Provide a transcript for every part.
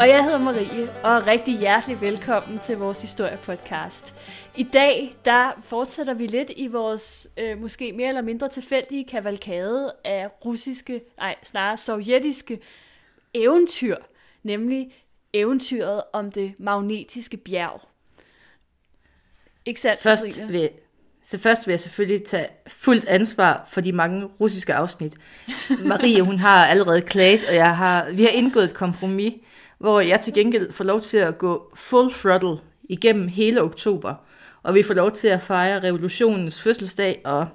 Og jeg hedder Marie, og rigtig hjertelig velkommen til vores historiepodcast. I dag, der fortsætter vi lidt i vores øh, måske mere eller mindre tilfældige kavalkade af russiske, nej, snarere sovjetiske eventyr, nemlig eventyret om det magnetiske bjerg. Ikke sandt, Først Katrine? vil, så først vil jeg selvfølgelig tage fuldt ansvar for de mange russiske afsnit. Marie, hun har allerede klaget, og jeg har, vi har indgået et kompromis, hvor jeg til gengæld får lov til at gå full throttle igennem hele oktober. Og vi får lov til at fejre revolutionens fødselsdag, og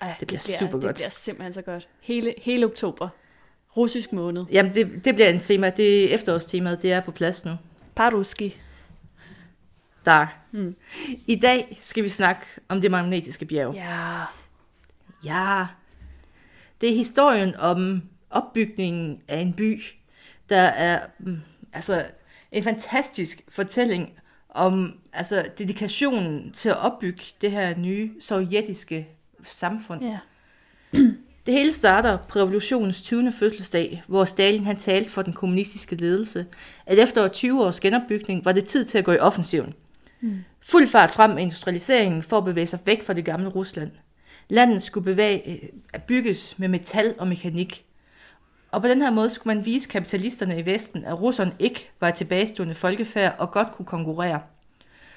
Ej, det bliver super det godt. bliver simpelthen så godt. Hele, hele oktober. Russisk måned. jamen, det, det bliver en tema. Det er efterårstemaet, det er på plads nu. Paruski. Der. Mm. I dag skal vi snakke om det magnetiske bjerg. Ja. Ja, det er historien om opbygningen af en by, der er mm, altså en fantastisk fortælling om altså dedikationen til at opbygge det her nye sovjetiske samfund. Ja. Det hele starter på revolutionens 20. fødselsdag, hvor Stalin han talte for den kommunistiske ledelse, at efter 20 års genopbygning var det tid til at gå i offensiven. Mm. Fuld fart frem med industrialiseringen for at bevæge sig væk fra det gamle Rusland. Landet skulle bevæge, øh, bygges med metal og mekanik. Og på den her måde skulle man vise kapitalisterne i Vesten, at russerne ikke var et tilbagestående folkefærd og godt kunne konkurrere.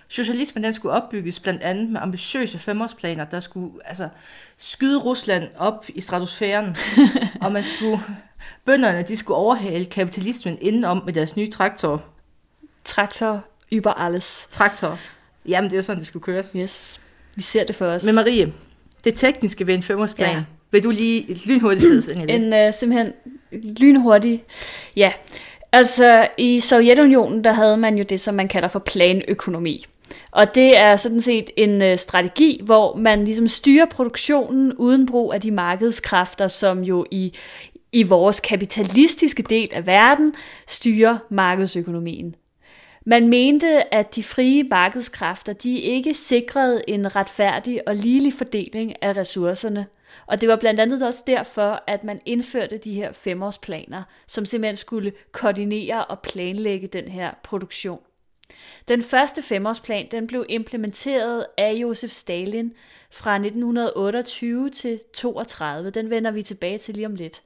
Socialismen den skulle opbygges blandt andet med ambitiøse femårsplaner, der skulle altså, skyde Rusland op i stratosfæren, og man skulle, bønderne de skulle overhale kapitalismen indenom med deres nye traktor. Traktor über alles. Traktor. Jamen, det er sådan, det skulle køres. Yes. Vi ser det for os. Men Marie, det tekniske ved en femårsplan, Ja. vil du lige lynhurtigt os ind i det? En uh, simpelthen lynhurtig. Ja, altså i Sovjetunionen, der havde man jo det, som man kalder for planøkonomi. Og det er sådan set en øh, strategi, hvor man ligesom styrer produktionen uden brug af de markedskræfter, som jo i, i vores kapitalistiske del af verden styrer markedsøkonomien. Man mente, at de frie markedskræfter de ikke sikrede en retfærdig og ligelig fordeling af ressourcerne. Og det var blandt andet også derfor, at man indførte de her femårsplaner, som simpelthen skulle koordinere og planlægge den her produktion. Den første femårsplan den blev implementeret af Josef Stalin fra 1928 til 32. Den vender vi tilbage til lige om lidt.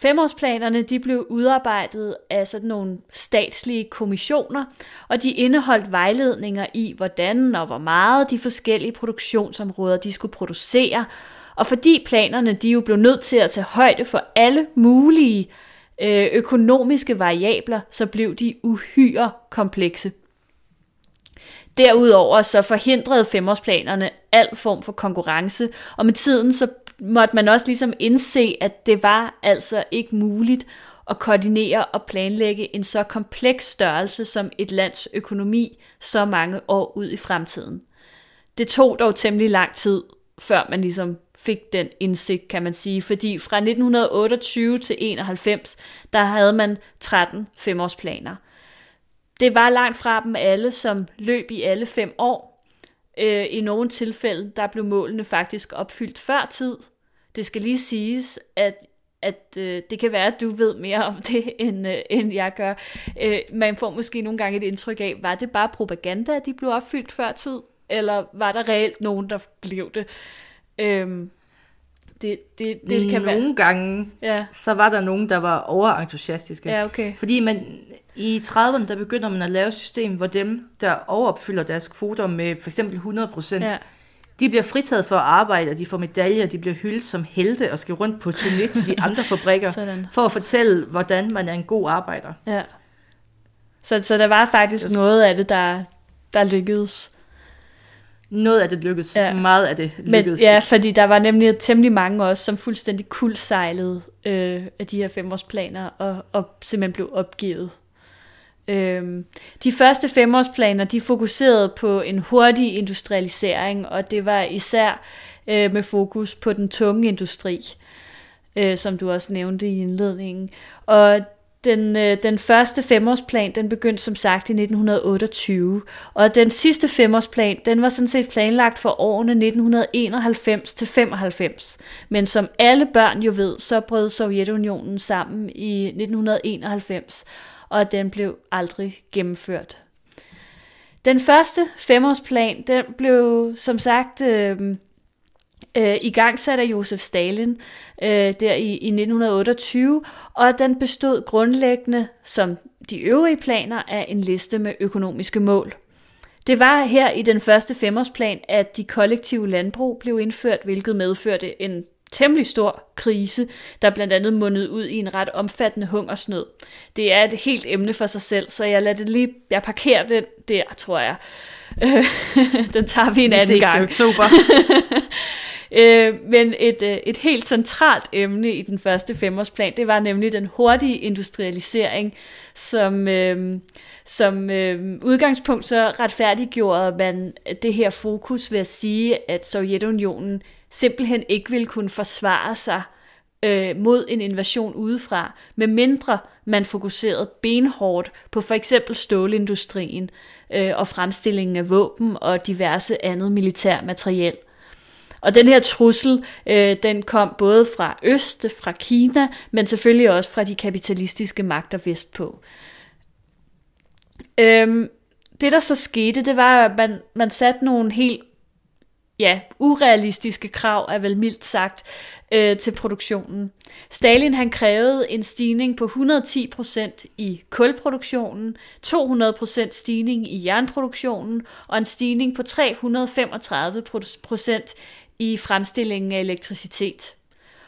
Femårsplanerne de blev udarbejdet af sådan nogle statslige kommissioner, og de indeholdt vejledninger i, hvordan og hvor meget de forskellige produktionsområder de skulle producere. Og fordi planerne de jo blev nødt til at tage højde for alle mulige øh, økonomiske variabler, så blev de uhyre komplekse. Derudover så forhindrede femårsplanerne al form for konkurrence, og med tiden så måtte man også ligesom indse, at det var altså ikke muligt at koordinere og planlægge en så kompleks størrelse som et lands økonomi så mange år ud i fremtiden. Det tog dog temmelig lang tid, før man ligesom fik den indsigt, kan man sige, fordi fra 1928 til 91, der havde man 13 femårsplaner. Det var langt fra dem alle, som løb i alle fem år. Øh, I nogle tilfælde, der blev målene faktisk opfyldt før tid. Det skal lige siges, at at øh, det kan være, at du ved mere om det, end, øh, end jeg gør. Øh, man får måske nogle gange et indtryk af, var det bare propaganda, at de blev opfyldt før tid? Eller var der reelt nogen, der blev det? Øhm, det, det, det kan Nogle være... gange, Ja, så var der nogen, der var overentusiastiske. ja, okay. Fordi man, i 30'erne, der begynder man at lave et system, hvor dem, der overopfylder deres kvoter med for eksempel 100 procent, Ja. ja. de bliver fritaget for at arbejde, og de får medaljer, de bliver hyldet som helte og skal rundt på turné til de andre fabrikker, Sådan. for at fortælle, hvordan man er en god arbejder. Ja. Så, så der var faktisk Det- noget af det, der, der lykkedes. Noget af det lykkedes, Ja. meget af det Men, lykkedes ja, ikke. fordi der var nemlig temmelig mange også, som fuldstændig kuldsejlede øh, af de her femårsplaner, og, og simpelthen blev opgivet. Øhm, de første femårsplaner, de fokuserede på en hurtig industrialisering, og det var især øh, med fokus på den tunge industri, øh, som du også nævnte i indledningen. Og den, øh, den første femårsplan, den begyndte som sagt i 1928, og den sidste femårsplan, den var sådan set planlagt for årene 1991 til 95. Men som alle børn jo ved, så brød Sovjetunionen sammen i 1991, og den blev aldrig gennemført. Den første femårsplan, den blev som sagt øh, øh, i gang sat af Josef Stalin øh, der i, i 1928, og den bestod grundlæggende, som de øvrige planer, af en liste med økonomiske mål. Det var her i den første femårsplan, at de kollektive landbrug blev indført, hvilket medførte en temmelig stor krise, der blandt andet mundede ud i en ret omfattende hungersnød. Det er et helt emne for sig selv, så jeg lader det lige, jeg parkerer den der, tror jeg. den tager vi en vi anden gang. oktober. Øh, men et, øh, et helt centralt emne i den første femårsplan, det var nemlig den hurtige industrialisering, som, øh, som øh, udgangspunkt så retfærdiggjorde man det her fokus ved at sige, at Sovjetunionen simpelthen ikke ville kunne forsvare sig øh, mod en invasion udefra, med mindre man fokuserede benhårdt på for eksempel stålindustrien øh, og fremstillingen af våben og diverse andet militær materiel. Og den her trussel, øh, den kom både fra øst, fra Kina, men selvfølgelig også fra de kapitalistiske magter vestpå. Øhm, det der så skete, det var, at man, man satte nogle helt ja, urealistiske krav, er vel mildt sagt, øh, til produktionen. Stalin han krævede en stigning på 110% i kulproduktionen, 200% stigning i jernproduktionen og en stigning på 335% i fremstillingen af elektricitet.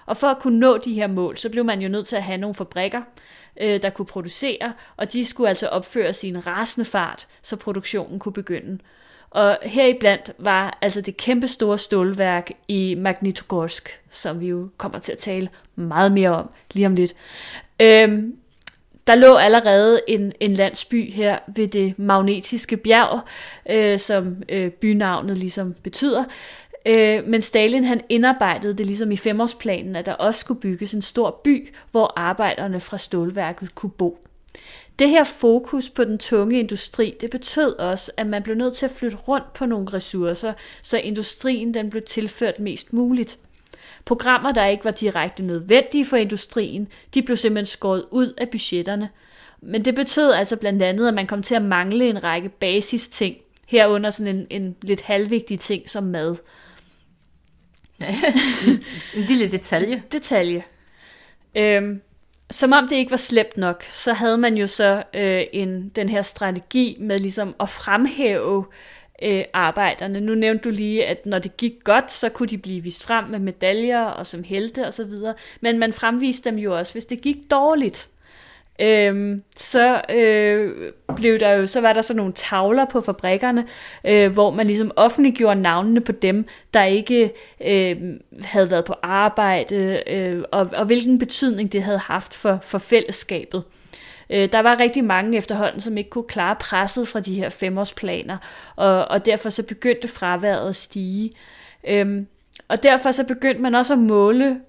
Og for at kunne nå de her mål, så blev man jo nødt til at have nogle fabrikker, øh, der kunne producere, og de skulle altså opføre sin rasende fart, så produktionen kunne begynde. Og heriblandt var altså det kæmpe store stålværk i Magnitogorsk, som vi jo kommer til at tale meget mere om lige om lidt. Øhm, der lå allerede en, en landsby her ved det magnetiske bjerg, øh, som øh, bynavnet ligesom betyder, Øh, men Stalin han indarbejdede det ligesom i femårsplanen, at der også skulle bygges en stor by, hvor arbejderne fra stålværket kunne bo. Det her fokus på den tunge industri, det betød også, at man blev nødt til at flytte rundt på nogle ressourcer, så industrien den blev tilført mest muligt. Programmer, der ikke var direkte nødvendige for industrien, de blev simpelthen skåret ud af budgetterne. Men det betød altså blandt andet, at man kom til at mangle en række basisting, herunder sådan en, en lidt halvvigtig ting som mad en lille detalje. Detalje. Øhm, som om det ikke var slemt nok, så havde man jo så øh, en, den her strategi med ligesom at fremhæve øh, arbejderne. Nu nævnte du lige, at når det gik godt, så kunne de blive vist frem med medaljer og som helte og så videre. Men man fremviste dem jo også, hvis det gik dårligt øhm, så øh, blev der jo, så var der så nogle tavler på fabrikkerne, øh, hvor man ligesom offentliggjorde navnene på dem, der ikke øh, havde været på arbejde, øh, og, og hvilken betydning det havde haft for, for fællesskabet. Øh, der var rigtig mange efterhånden, som ikke kunne klare presset fra de her femårsplaner, og, og derfor så begyndte fraværet at stige. Øhm, og derfor så begyndte man også at måle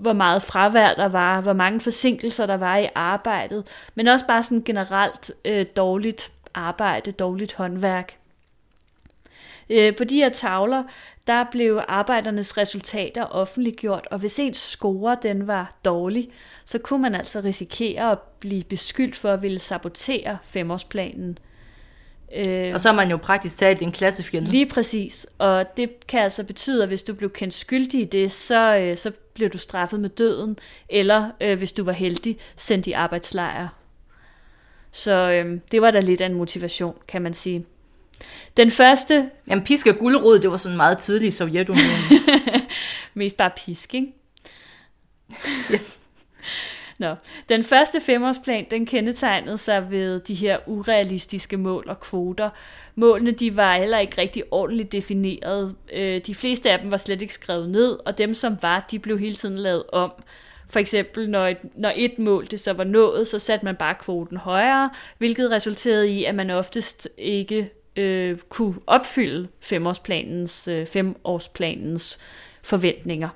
hvor meget fravær der var, hvor mange forsinkelser der var i arbejdet, men også bare sådan generelt øh, dårligt arbejde, dårligt håndværk. Øh, på de her tavler, der blev arbejdernes resultater offentliggjort, og hvis ens score den var dårlig, så kunne man altså risikere at blive beskyldt for at ville sabotere femårsplanen. Øh, og så er man jo praktisk talt en klassefjende. Lige præcis, og det kan altså betyde, at hvis du blev kendt skyldig i det, så, øh, så blev du straffet med døden, eller øh, hvis du var heldig, sendt i arbejdslejr. Så øh, det var da lidt af en motivation, kan man sige. Den første... Jamen pisk og guldrod, det var sådan meget tydeligt i Sovjetunionen. Mest bare pisk, ikke? ja. Nå. Den første femårsplan, den kendetegnede sig ved de her urealistiske mål og kvoter. Målene, de var heller ikke rigtig ordentligt defineret. Øh, de fleste af dem var slet ikke skrevet ned, og dem, som var, de blev hele tiden lavet om. For eksempel, når et, når et mål det så var nået, så satte man bare kvoten højere, hvilket resulterede i, at man oftest ikke øh, kunne opfylde femårsplanens, øh, femårsplanens forventninger.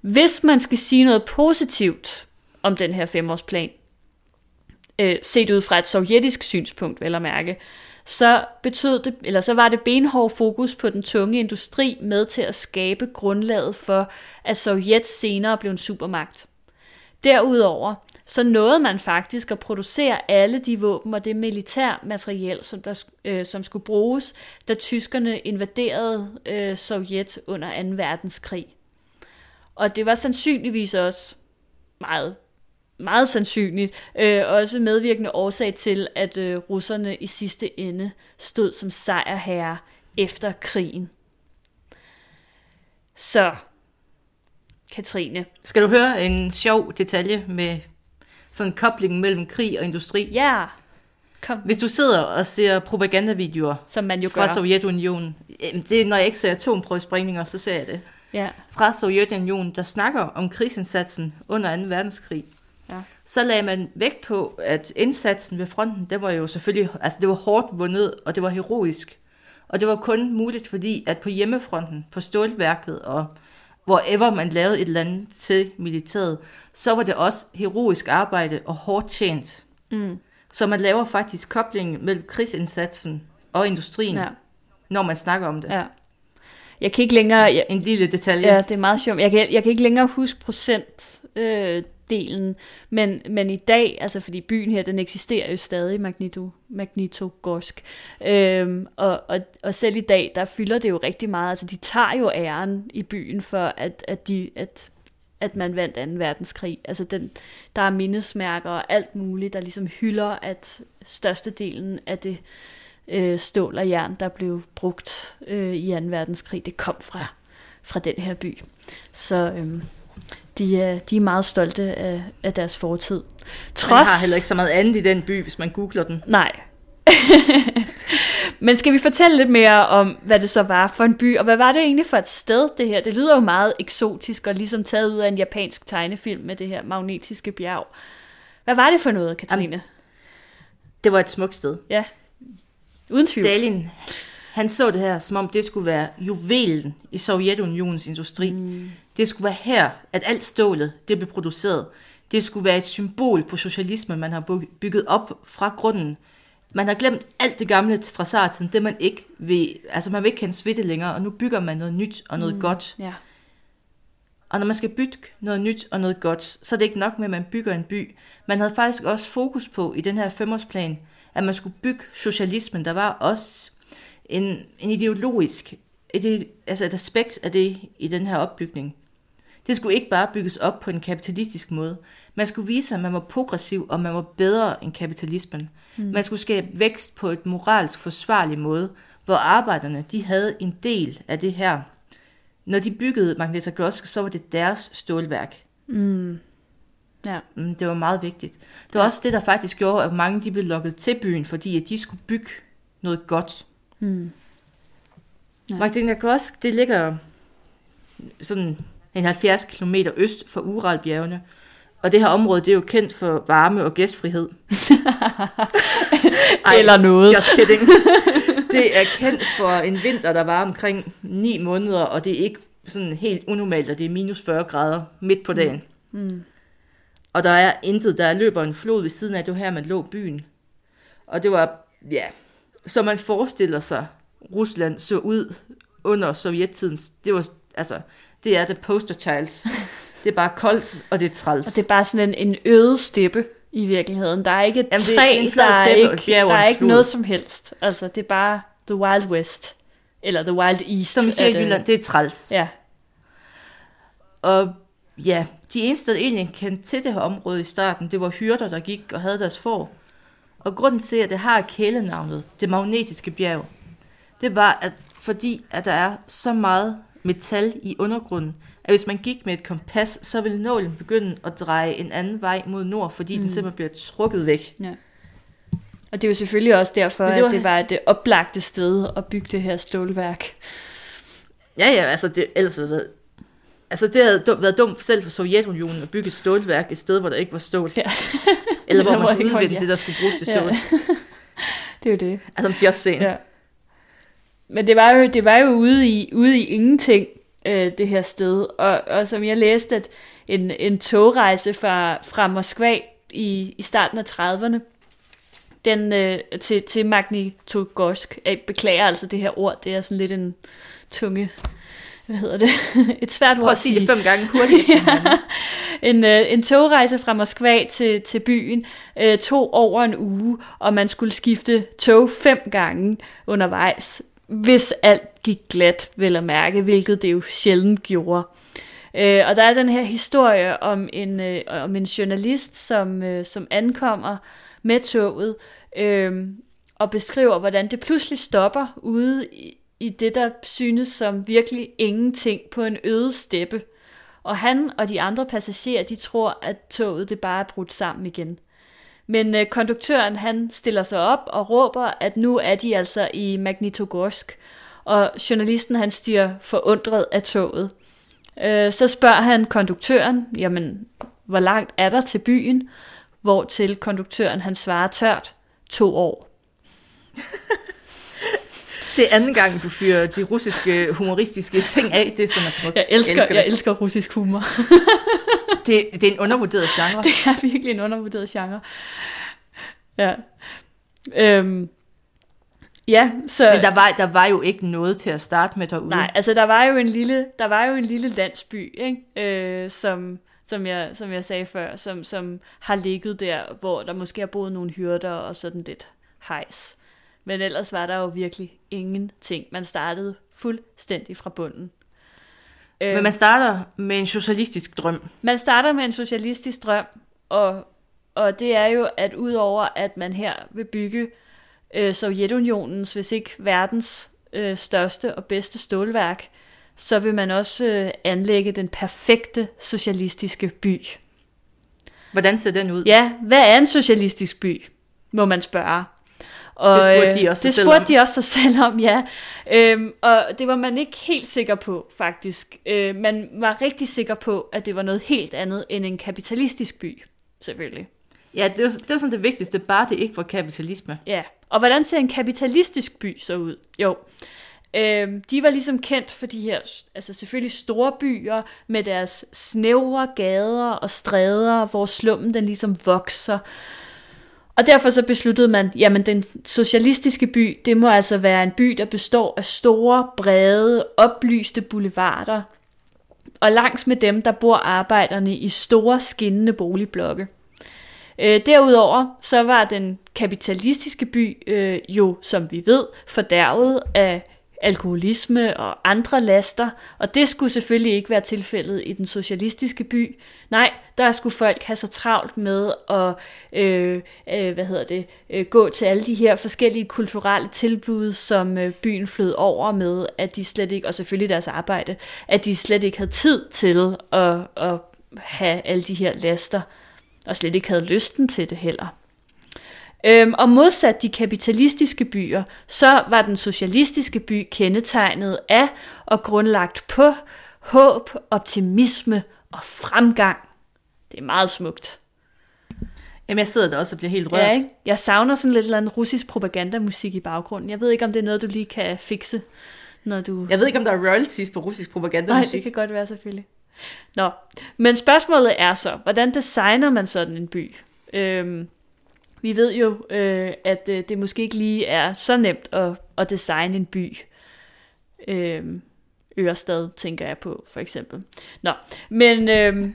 Hvis man skal sige noget positivt om den her femårsplan, øh, set ud fra et sovjetisk synspunkt, vel at mærke, så betød det, eller så var det benhård fokus på den tunge industri med til at skabe grundlaget for, at Sovjet senere blev en supermagt. Derudover så nåede man faktisk at producere alle de våben og det militær materiel, som, der, øh, som skulle bruges, da tyskerne invaderede øh, Sovjet under 2. verdenskrig. Og det var sandsynligvis også meget meget sandsynligt øh, også medvirkende årsag til, at øh, russerne i sidste ende stod som sejrherre efter krigen. Så, Katrine. Skal du høre en sjov detalje med sådan en kobling mellem krig og industri? Ja, kom. Hvis du sidder og ser propagandavideoer Som man jo fra gør. Sovjetunionen, det er, når jeg ikke ser atomprøvesprængninger, så ser jeg det. Ja, Fra Sovjetunionen, der snakker om krigsindsatsen under 2. verdenskrig. Ja. så lagde man vægt på, at indsatsen ved fronten, det var jo selvfølgelig, altså det var hårdt vundet, og det var heroisk. Og det var kun muligt, fordi at på hjemmefronten, på stålværket og wherever man lavede et eller andet til militæret, så var det også heroisk arbejde og hårdt tjent. Mm. Så man laver faktisk koblingen mellem krigsindsatsen og industrien, ja, når man snakker om det. Ja. Jeg kan ikke længere... Jeg, En lille detalje. Ja, det er meget sjovt. Jeg kan, jeg kan ikke længere huske procent øh, delen, men, men i dag, altså fordi byen her, den eksisterer jo stadig, Magnito, Magnitogorsk, øhm, og, og, og selv i dag, der fylder det jo rigtig meget, altså de tager jo æren i byen for, at, at, de, at, at man vandt 2. verdenskrig. Altså den, der er mindesmærker og alt muligt, der ligesom hylder, at størstedelen af det øh, stål og jern, der blev brugt øh, i 2. verdenskrig, det kom fra, fra den her by. Så øhm, de, er, de er meget stolte af, af deres fortid. Man har heller ikke så meget andet i den by, hvis man googler den. Nej. Men skal vi fortælle lidt mere om, hvad det så var for en by, og hvad var det egentlig for et sted, det her? Det lyder jo meget eksotisk og ligesom taget ud af en japansk tegnefilm med det her magnetiske bjerg. Hvad var det for noget, Katrine? Det var et smukt sted. Ja, uden tvivl. Stalin, han så det her, som om det skulle være juvelen i Sovjetunionens industri. Mm. Det skulle være her, at alt stålet det blev produceret. Det skulle være et symbol på socialisme, man har byg- bygget op fra grunden. Man har glemt alt det gamle fra sartiden, det man ikke vil, altså man vil ikke kendes ved det længere, og nu bygger man noget nyt og noget mm. godt. Ja. Og når man skal bygge noget nyt og noget godt, så er det ikke nok med, at man bygger en by. Man havde faktisk også fokus på i den her femårsplan, at man skulle bygge socialismen. Der var også en, en ideologisk, et, altså et aspekt af det i den her opbygning. Det skulle ikke bare bygges op på en kapitalistisk måde. Man skulle vise, at man var progressiv, og man var bedre end kapitalismen. Mm. Man skulle skabe vækst på et moralsk forsvarlig måde, hvor arbejderne de havde en del af det her. Når de byggede Magnitogorsk, så var det deres stålværk. Mm. Ja. Mm, Det var meget vigtigt. Det var ja. også det, der faktisk gjorde, at mange de blev lukket til byen, fordi at de skulle bygge noget godt. Mm. Ja. Magnitogorsk, det ligger sådan en 70 km øst for Uralbjergene. Og det her område, det er jo kendt for varme og gæstfrihed. Eller noget. Just kidding. det er kendt for en vinter, der var omkring 9 måneder, og det er ikke sådan helt unormalt, at det er minus 40 grader midt på dagen. Mm. Og der er intet, der løber en flod ved siden af, det var her, man lå byen. Og det var, ja, så man forestiller sig, Rusland så ud under sovjettidens, det var, altså, det er the poster child. Det er bare koldt, og det er træls. Og det er bare sådan en, en øde steppe i virkeligheden. Der er ikke Jamen, det- træ, det er en flad der, er steppe og et ikke, der er ikke noget som helst. Altså, det er bare the wild west. Eller the wild east. Som vi siger er i det- Jylland, det er træls. Ja, Og ja, de eneste, der egentlig kendte til det her område i starten, det var hyrder, der gik og havde deres får. Og grunden til, at det har kælenavnet, det magnetiske bjerg, det var, at fordi at der er så meget metal i undergrunden, at hvis man gik med et kompas, så ville nålen begynde at dreje en anden vej mod nord, fordi mm. den simpelthen bliver trukket væk. ja. Og det er jo selvfølgelig også derfor, Men det var... at det var det oplagte sted at bygge det her stålværk. Ja, ja, altså det, ellers været, altså det havde dum- været dumt selv for Sovjetunionen at bygge et stålværk et sted, hvor der ikke var stål. Ja. Eller hvor man kunne udvinde ja. det, der skulle bruges til Ja. stål. Det er jo det. Altså, just saying. Ja. Men det var jo, det var jo ude, i, ude i ingenting, øh, det her sted. Og, og som jeg læste, at en, en togrejse fra, fra Moskva i, i starten af 30'erne, den øh, til, til Magnitogorsk. Jeg beklager altså det her ord, det er sådan lidt en tunge, hvad hedder det, et svært ord Prøv at sige det fem gange hurtigt. ja. en, øh, en togrejse fra Moskva til, til byen øh, tog over en uge, og man skulle skifte tog fem gange undervejs, hvis alt gik glat, vel at mærke, hvilket det jo sjældent gjorde. Øh, og der er den her historie om en, øh, om en journalist, som, øh, som ankommer med toget, øh, og beskriver, hvordan det pludselig stopper ude i, i det, der synes som virkelig ingenting på en øde steppe. Og han og de andre passagerer, de tror, at toget det bare er brudt sammen igen. Men øh, konduktøren, han stiller sig op og råber, at nu er de altså i Magnitogorsk. Og journalisten, han stiger forundret af toget. Øh, så spørger han konduktøren, jamen, hvor langt er der til byen? Hvor til konduktøren, han svarer tørt, to år. Det er anden gang, du fyrer de russiske humoristiske ting af. Det er sådan smukt. Jeg elsker, jeg elsker, jeg elsker russisk humor. det, det er en undervurderet genre. Det er virkelig en undervurderet genre. Ja. Øhm, ja, så... Men der var, der var jo ikke noget til at starte med derude. Nej, altså der var jo en lille, der var jo en lille landsby, ikke? Øh, som, som, jeg, som jeg sagde før, som, som har ligget der, hvor der måske har boet nogle hyrder og sådan lidt hejs. Men ellers var der jo virkelig ingenting. Man startede fuldstændig fra bunden. Men man starter med en socialistisk drøm. Man starter med en socialistisk drøm, og, og det er jo, at udover at man her vil bygge øh, Sovjetunionens, hvis ikke verdens øh, største og bedste stålværk, så vil man også øh, anlægge den perfekte socialistiske by. Hvordan ser den ud? Ja, hvad er en socialistisk by, må man spørge. Og, det spurgte de også det sig spurgte selv om. de også sig selv om, ja. Øhm, og det var man ikke helt sikker på, faktisk. Øh, man var rigtig sikker på, at det var noget helt andet end en kapitalistisk by, selvfølgelig. Ja, det var, det var sådan det vigtigste, bare det ikke var kapitalisme. Ja, og hvordan ser en kapitalistisk by så ud? Jo, øhm, de var ligesom kendt for de her, altså selvfølgelig store byer med deres snævre gader og stræder, hvor slummen den ligesom vokser. Og derfor så besluttede man, jamen den socialistiske by, det må altså være en by, der består af store, brede, oplyste boulevarder. Og langs med dem, der bor arbejderne i store, skinnende boligblokke. Øh, derudover så var den kapitalistiske by øh, jo, som vi ved, fordærvet af alkoholisme og andre laster, og det skulle selvfølgelig ikke være tilfældet i den socialistiske by. Nej, der skulle folk have så travlt med at øh, øh, hvad hedder det, øh, gå til alle de her forskellige kulturelle tilbud, som øh, byen flød over med, at de slet ikke, og selvfølgelig deres arbejde, at de slet ikke havde tid til at, at have alle de her laster, og slet ikke havde lysten til det heller. Øhm, og modsat de kapitalistiske byer, så var den socialistiske by kendetegnet af og grundlagt på håb, optimisme og fremgang. Det er meget smukt. Jamen, jeg sidder der også og bliver helt rørt. Ja, ikke? Jeg savner sådan lidt eller andet russisk propagandamusik i baggrunden. Jeg ved ikke, om det er noget, du lige kan fikse, når du... Jeg ved ikke, om der er royalties på russisk Nej, propagandamusik. det kan godt være selvfølgelig. Nå, men spørgsmålet er så, hvordan designer man sådan en by? Øhm, vi ved jo, øh, at øh, det måske ikke lige er så nemt at, at designe en by. Øh, Ørestad tænker jeg på, for eksempel. Nå, men øh,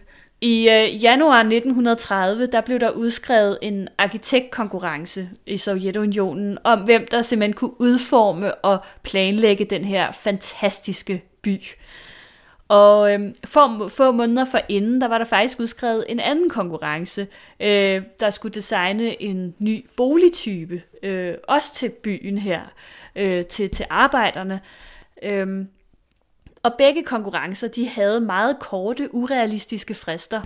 i øh, januar 1930, der blev der udskrevet en arkitektkonkurrence i Sovjetunionen om, hvem der simpelthen kunne udforme og planlægge den her fantastiske by. Og øhm, få, få måneder for inden, der var der faktisk udskrevet en anden konkurrence, øh, der skulle designe en ny boligtype, øh, også til byen her, øh, til, til arbejderne. Øhm, og begge konkurrencer, de havde meget korte, urealistiske frister,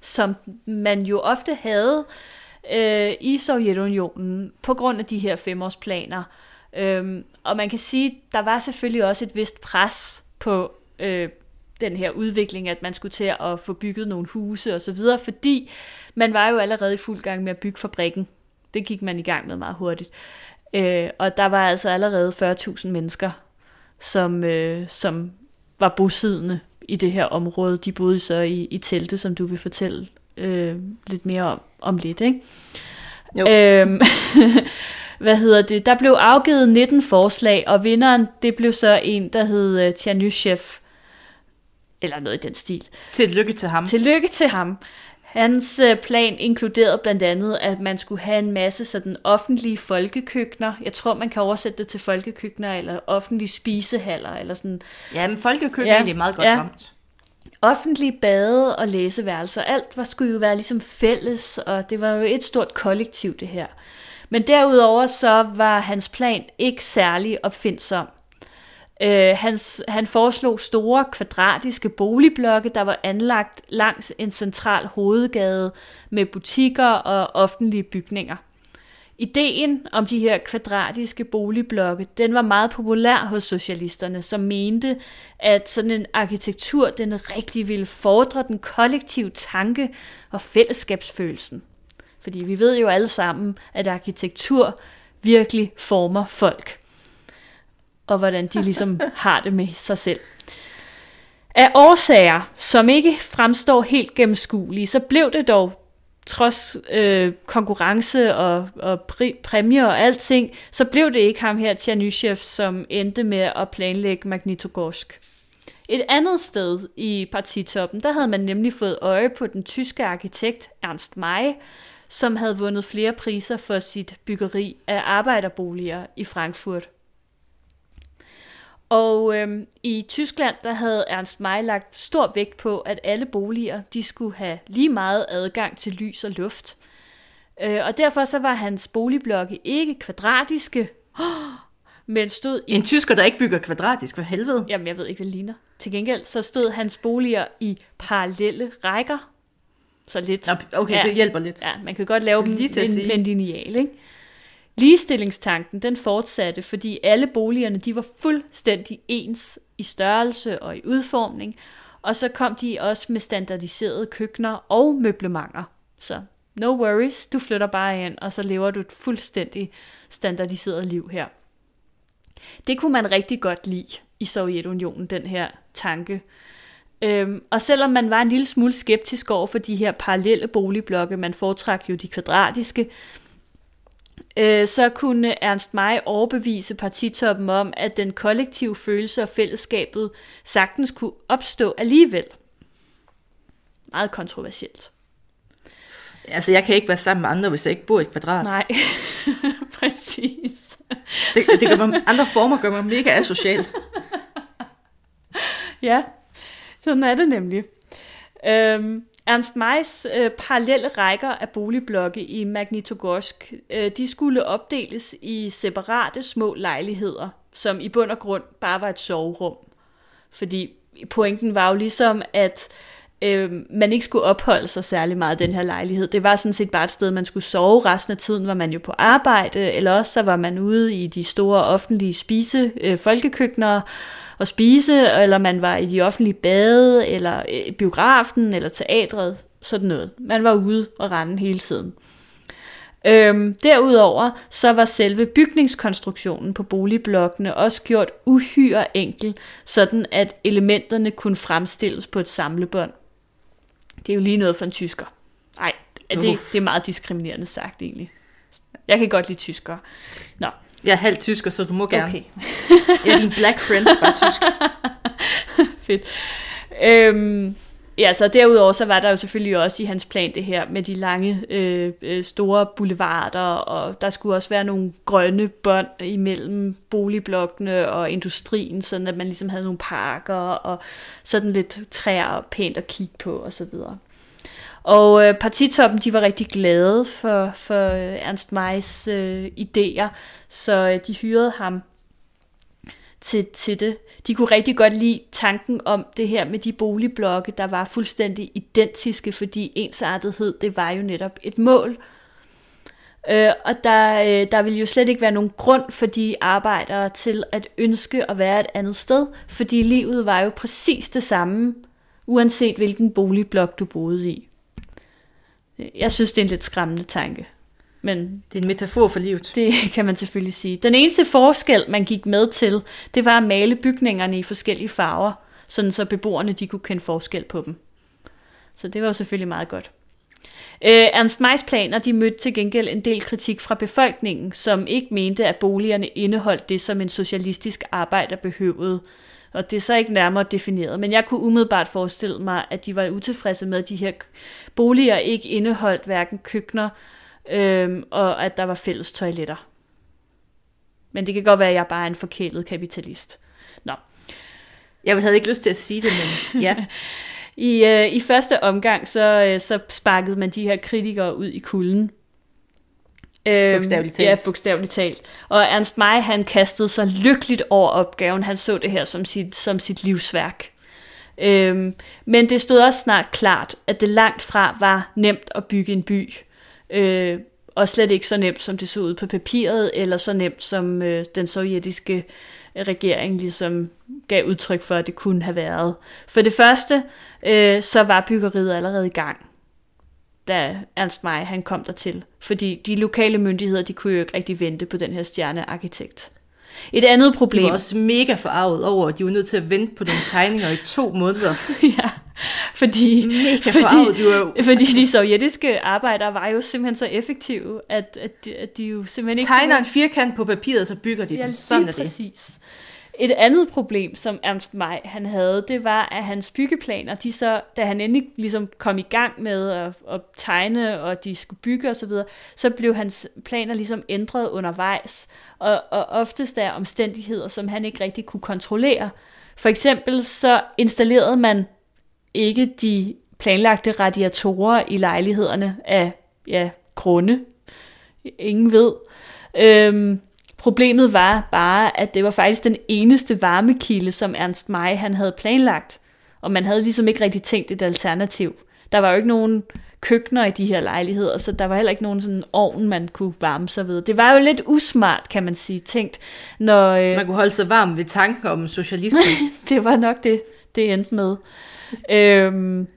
som man jo ofte havde øh, i Sovjetunionen på grund af de her femårsplaner. Øhm, og man kan sige, der var selvfølgelig også et vist pres på øh, den her udvikling, at man skulle til at få bygget nogle huse og så videre, fordi man var jo allerede i fuld gang med at bygge fabrikken. Det gik man i gang med meget hurtigt. Øh, og der var altså allerede 40.000 mennesker, som, øh, som var bosiddende i det her område. De boede så i, i telte, som du vil fortælle øh, lidt mere om, om lidt. Ikke? Jo. Øhm, hvad hedder det? Der blev afgivet 19 forslag, og vinderen, det blev så en, der hed øh, Tjanyshev, eller noget i den stil. Tillykke til ham. Tillykke til ham. Hans øh, plan inkluderede blandt andet, at man skulle have en masse sådan offentlige folkekøkkener. Jeg tror, man kan oversætte det til folkekøkkener, eller offentlige spisehaller, eller sådan Ja, men folkekøkken Ja, er egentlig meget godt ja. ramt. offentlige bade og læseværelser. Alt var, skulle jo være ligesom fælles, og det var jo et stort kollektiv, det her. Men derudover så var hans plan ikke særlig opfindsom. Øh, hans, han foreslog store kvadratiske boligblokke, der var anlagt langs en central hovedgade med butikker og offentlige bygninger. Ideen om de her kvadratiske boligblokke, den var meget populær hos socialisterne, som mente, at sådan en arkitektur, den rigtig ville fordre den kollektive tanke og fællesskabsfølelsen. Fordi vi ved jo alle sammen, at arkitektur virkelig former folk. Og hvordan de ligesom har det med sig selv. Af årsager, som ikke fremstår helt gennemskuelige, så blev det dog trods øh, konkurrence og, og pri, præmier og alting, så blev det ikke ham her, Tjernyshev, som endte med at planlægge Magnitogorsk. Et andet sted i partitoppen, der havde man nemlig fået øje på den tyske arkitekt Ernst May, som havde vundet flere priser for sit byggeri af arbejderboliger i Frankfurt. Og øhm, i Tyskland, der havde Ernst May lagt stor vægt på, at alle boliger, de skulle have lige meget adgang til lys og luft. Øh, og derfor så var hans boligblokke ikke kvadratiske, men stod i En tysker, der ikke bygger kvadratisk, for helvede. Jamen, jeg ved ikke, hvad det ligner. Til gengæld så stod hans boliger i parallelle rækker. Så lidt. Okay, Ja. det hjælper lidt. Ja, man kan godt lave dem sige. en lineal, ikke? Ligestillingstanken, den fortsatte, fordi alle boligerne, de var fuldstændig ens i størrelse og i udformning, og så kom de også med standardiserede køkkener og møblementer. Så no worries, du flytter bare ind, og så lever du et fuldstændig standardiseret liv her. Det kunne man rigtig godt lide i Sovjetunionen, den her tanke. Øhm, og selvom man var en lille smule skeptisk over for de her parallelle boligblokke, man foretrak jo de kvadratiske, øh, så kunne Ernst May overbevise partitoppen om, at den kollektive følelse og fællesskabet sagtens kunne opstå alligevel. Meget kontroversielt. Altså, jeg kan ikke være sammen med andre, hvis jeg ikke bor i et kvadrat. Nej, præcis. Det, det gør mig, andre former gør mig mega asocial. Ja, sådan er det nemlig. Øhm, Ernst Mays øh, parallelle rækker af boligblokke i Magnitogorsk, øh, de skulle opdeles i separate små lejligheder, som i bund og grund bare var et soverum. Fordi pointen var jo ligesom, at øh, øh, man ikke skulle opholde sig særlig meget i den her lejlighed. Det var sådan set bare et sted, man skulle sove. Resten af tiden var man jo på arbejde, eller også så var man ude i de store offentlige spise øh, folkekøkkener og spise, eller man var i de offentlige bade, eller øh, biografen, eller teatret, sådan noget. Man var ude og rende hele tiden. Øhm, derudover så var selve bygningskonstruktionen på boligblokkene også gjort uhyre enkel, sådan at elementerne kunne fremstilles på et samlebånd. Det er jo lige noget for en tysker. Nej, det, det er meget diskriminerende sagt egentlig. Jeg kan godt lide tyskere. Nå, Jeg er halvt tysker, så du må gerne. okay. Jeg er din black friend, bare tysk. Fedt. Øhm, ja, så derudover så var der jo selvfølgelig også i hans plan det her med de lange, øh, øh, store boulevarder, og der skulle også være nogle grønne bånd imellem boligblokkene og industrien, sådan at man ligesom havde nogle parker og sådan lidt træer pænt at kigge på og så videre. Og øh, partitoppen, de var rigtig glade for, for øh, Ernst Meis øh, idéer, så øh, de hyrede ham til, til det. De kunne rigtig godt lide tanken om det her med de boligblokke, der var fuldstændig identiske, fordi ensartethed, det var jo netop et mål. Øh, og der, øh, der ville jo slet ikke være nogen grund for de arbejdere til at ønske at være et andet sted, fordi livet var jo præcis det samme, uanset hvilken boligblok du boede i. Jeg synes, det er en lidt skræmmende tanke. Men Det er en metafor for livet. det kan man selvfølgelig sige. Den eneste forskel, man gik med til, det var at male bygningerne i forskellige farver, sådan så beboerne de kunne kende forskel på dem. Så det var jo selvfølgelig meget godt. Øh, Ernst May's planer de mødte til gengæld en del kritik fra befolkningen, som ikke mente, at boligerne indeholdt det, som en socialistisk arbejder behøvede. Og det er så ikke nærmere defineret, men jeg kunne umiddelbart forestille mig, at de var utilfredse med, at de her boliger ikke indeholdt hverken køkkener, øh, og at der var fælles toiletter. Men det kan godt være, at jeg bare er en forkælet kapitalist. Nå. Jeg havde ikke lyst til at sige det, men ja. I, øh, I første omgang, så, øh, så sparkede man de her kritikere ud i kulden. Øhm, bogstaveligt talt. Ja, bogstaveligt talt. Og Ernst May, han kastede sig lykkeligt over opgaven. Han så det her som sit, som sit livsværk. Øhm, men det stod også snart klart, at det langt fra var nemt at bygge en by. Øh, og slet ikke så nemt, som det så ud på papiret, eller så nemt, som øh, den sovjetiske regering ligesom gav udtryk for, at det kunne have været. For det første, øh, så var byggeriet allerede i gang, da Ernst May han kom dertil. Fordi de lokale myndigheder, de kunne jo ikke rigtig vente på den her stjernearkitekt. Et andet problem... De var også mega forarvet over, at de var nødt til at vente på nogle tegninger i to måneder. ja, fordi, mega fordi, de var jo... fordi de sovjetiske arbejdere var jo simpelthen så effektive, at, at, de, at de jo simpelthen ikke... Tegner en firkant på papiret, så bygger de ja, den. Sådan er det. præcis. Et andet problem, som Ernst May han havde, det var, at hans byggeplaner, de så, da han endelig ligesom kom i gang med at, at tegne, og de skulle bygge osv., så, så blev hans planer ligesom ændret undervejs, og, og oftest er omstændigheder, som han ikke rigtig kunne kontrollere. For eksempel så installerede man ikke de planlagte radiatorer i lejlighederne af ja, grunde. Ingen ved. Øhm, Problemet var bare, at det var faktisk den eneste varmekilde, som Ernst May han havde planlagt. Og man havde ligesom ikke rigtig tænkt et alternativ. Der var jo ikke nogen køkkener i de her lejligheder, så der var heller ikke nogen sådan ovn, man kunne varme sig ved. Det var jo lidt usmart, kan man sige, tænkt. Når, øh... Man kunne holde sig varm ved tanken om socialisme. det var nok det, det endte med øhm,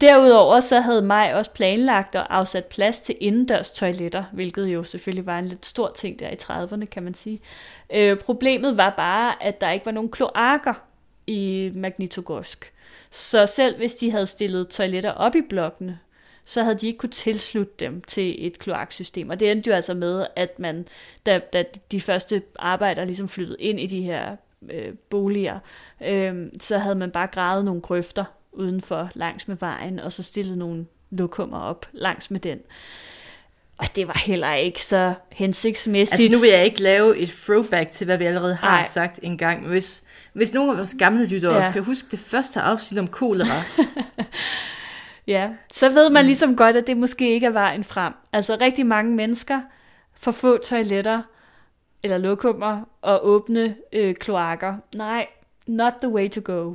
Derudover så havde mig også planlagt og afsat plads til indendørs toiletter, hvilket jo selvfølgelig var en lidt stor ting der i 30'erne, kan man sige. Øh, problemet var bare, at der ikke var nogen kloakker i Magnitogorsk. Så selv hvis de havde stillet toiletter op i blokkene, så havde de ikke kunne tilslutte dem til et kloaksystem. Og det endte jo altså med, at man, da, da de første arbejdere ligesom flyttede ind i de her øh, boliger, øh, så havde man bare gravet nogle grøfter udenfor langs med vejen, og så stillet nogle lokummer op langs med den. Og det var heller ikke så hensigtsmæssigt. Altså nu vil jeg ikke lave et throwback til, hvad vi allerede har Ej. sagt en gang. Hvis, hvis nogen af vores gamle lyttere ja. kan huske det første afsnit om kolera. ja, så ved man ligesom godt, at det måske ikke er vejen frem. Altså rigtig mange mennesker får få toiletter eller lokummer og åbne øh, kloakker. Nej, not the way to go.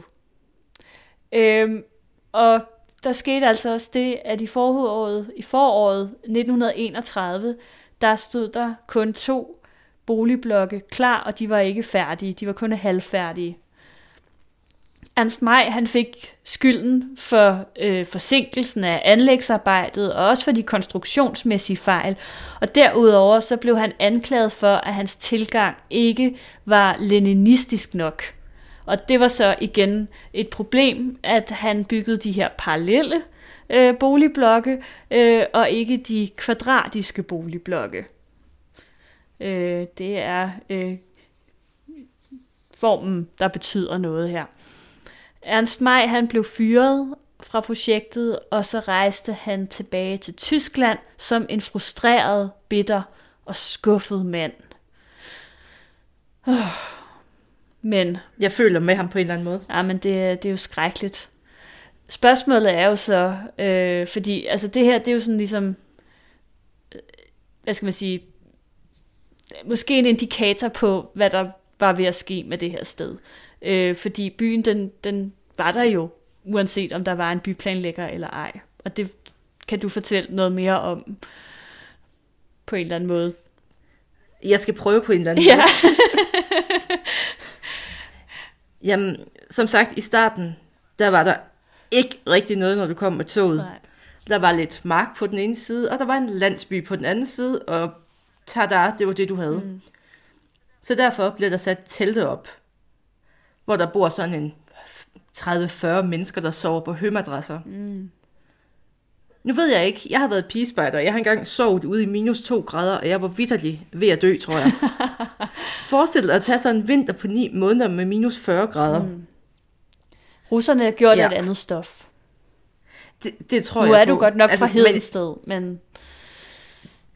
Øhm, og der skete altså også det, at i foråret, i foråret 1931, der stod der kun to boligblokke klar, og de var ikke færdige. De var kun halvfærdige. Ernst Maj han fik skylden for øh, forsinkelsen af anlægsarbejdet, og også for de konstruktionsmæssige fejl. Og derudover så blev han anklaget for, at hans tilgang ikke var leninistisk nok. Og det var så igen et problem, at han byggede de her parallelle øh, boligblokke, øh, og ikke de kvadratiske boligblokke. Øh, det er øh, formen, der betyder noget her. Ernst May han blev fyret fra projektet, og så rejste han tilbage til Tyskland som en frustreret, bitter og skuffet mand. Oh. Men, jeg føler med ham på en eller anden måde. Ja, men det, det er jo skrækkeligt. Spørgsmålet er jo så, øh, fordi altså det her, det er jo sådan ligesom, øh, hvad skal man sige, måske en indikator på, hvad der var ved at ske med det her sted. Øh, fordi byen, den, den var der jo, uanset om der var en byplanlægger eller ej. Og det kan du fortælle noget mere om på en eller anden måde. Jeg skal prøve på en eller anden måde. Ja. Jamen, som sagt, i starten, der var der ikke rigtig noget, når du kom med toget. Nej. Der var lidt mark på den ene side, og der var en landsby på den anden side, og tada, det var det, du havde. Mm. Så derfor blev der sat telte op, hvor der bor sådan en 30-40 mennesker, der sover på hømadresser. Mm. Nu ved jeg ikke, jeg har været pigespejder, jeg har engang sovet ude i minus 2 grader, og jeg var vidderlig ved at dø, tror jeg. Forestil dig at tage sådan en vinter på 9 måneder med minus 40 grader. Mm. Russerne gjorde Ja. et andet stof. Det, det tror Nu jeg er du på. godt nok altså, fra Hedensted, men... men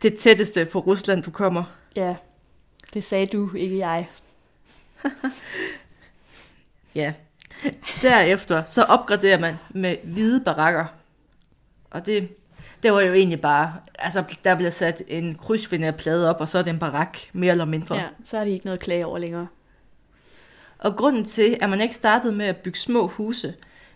det tætteste på Rusland, du kommer. ja, det sagde du, ikke jeg. Ja. Derefter så opgraderer man med hvide barakker. Og det, det var jo egentlig bare, altså der bliver sat en krydsfinerplade op, og så er det en barak, mere eller mindre. Ja, så har de ikke noget at klage over længere. Og grunden til, at man ikke startede med at bygge små huse,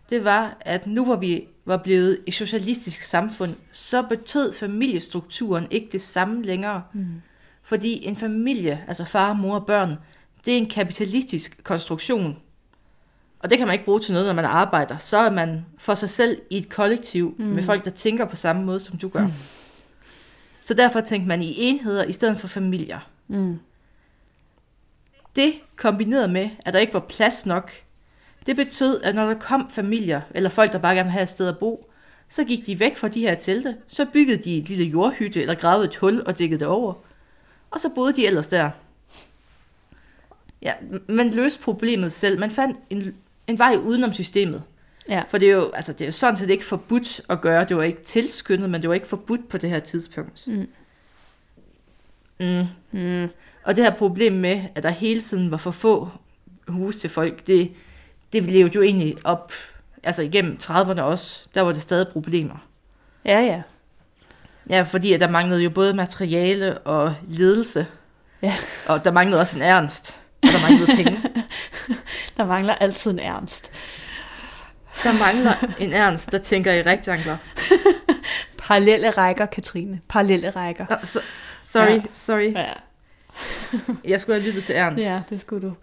det var, at nu hvor vi var blevet et socialistisk samfund, så betød familiestrukturen ikke det samme længere. Mm. Fordi en familie, altså far, mor og børn, det er en kapitalistisk konstruktion. Og det kan man ikke bruge til noget, når man arbejder. Så er man for sig selv i et kollektiv mm. med folk, der tænker på samme måde, som du gør. Mm. Så derfor tænkte man i enheder i stedet for familier. Mm. Det kombineret med, at der ikke var plads nok, det betød, at når der kom familier, eller folk, der bare gerne ville have et sted at bo, så gik de væk fra de her telte, så byggede de et lille jordhytte, eller gravede et hul og dækkede det over. Og så boede de ellers der. Ja, man løste problemet selv. Man fandt en, en vej udenom systemet. Ja. For det er, jo, altså det er jo sådan set ikke forbudt at gøre. Det var ikke tilskyndet, men det var ikke forbudt på det her tidspunkt. Mm. Mm. Mm. Og det her problem med, at der hele tiden var for få huse til folk, det, det levede jo egentlig op, altså igennem 30'erne også, der var det stadig problemer. Ja, ja. Ja, fordi at der manglede jo både materiale og ledelse, Ja. og der manglede også en ernst, og der manglede penge. Der mangler altid en ernst. Der mangler en ernst, der tænker i rektangler. Parallelle rækker, Katrine. Parallelle rækker. Nå, så, sorry, Ja. sorry. Ja, Jeg skulle have lyttet til Ernst. ja det skulle du.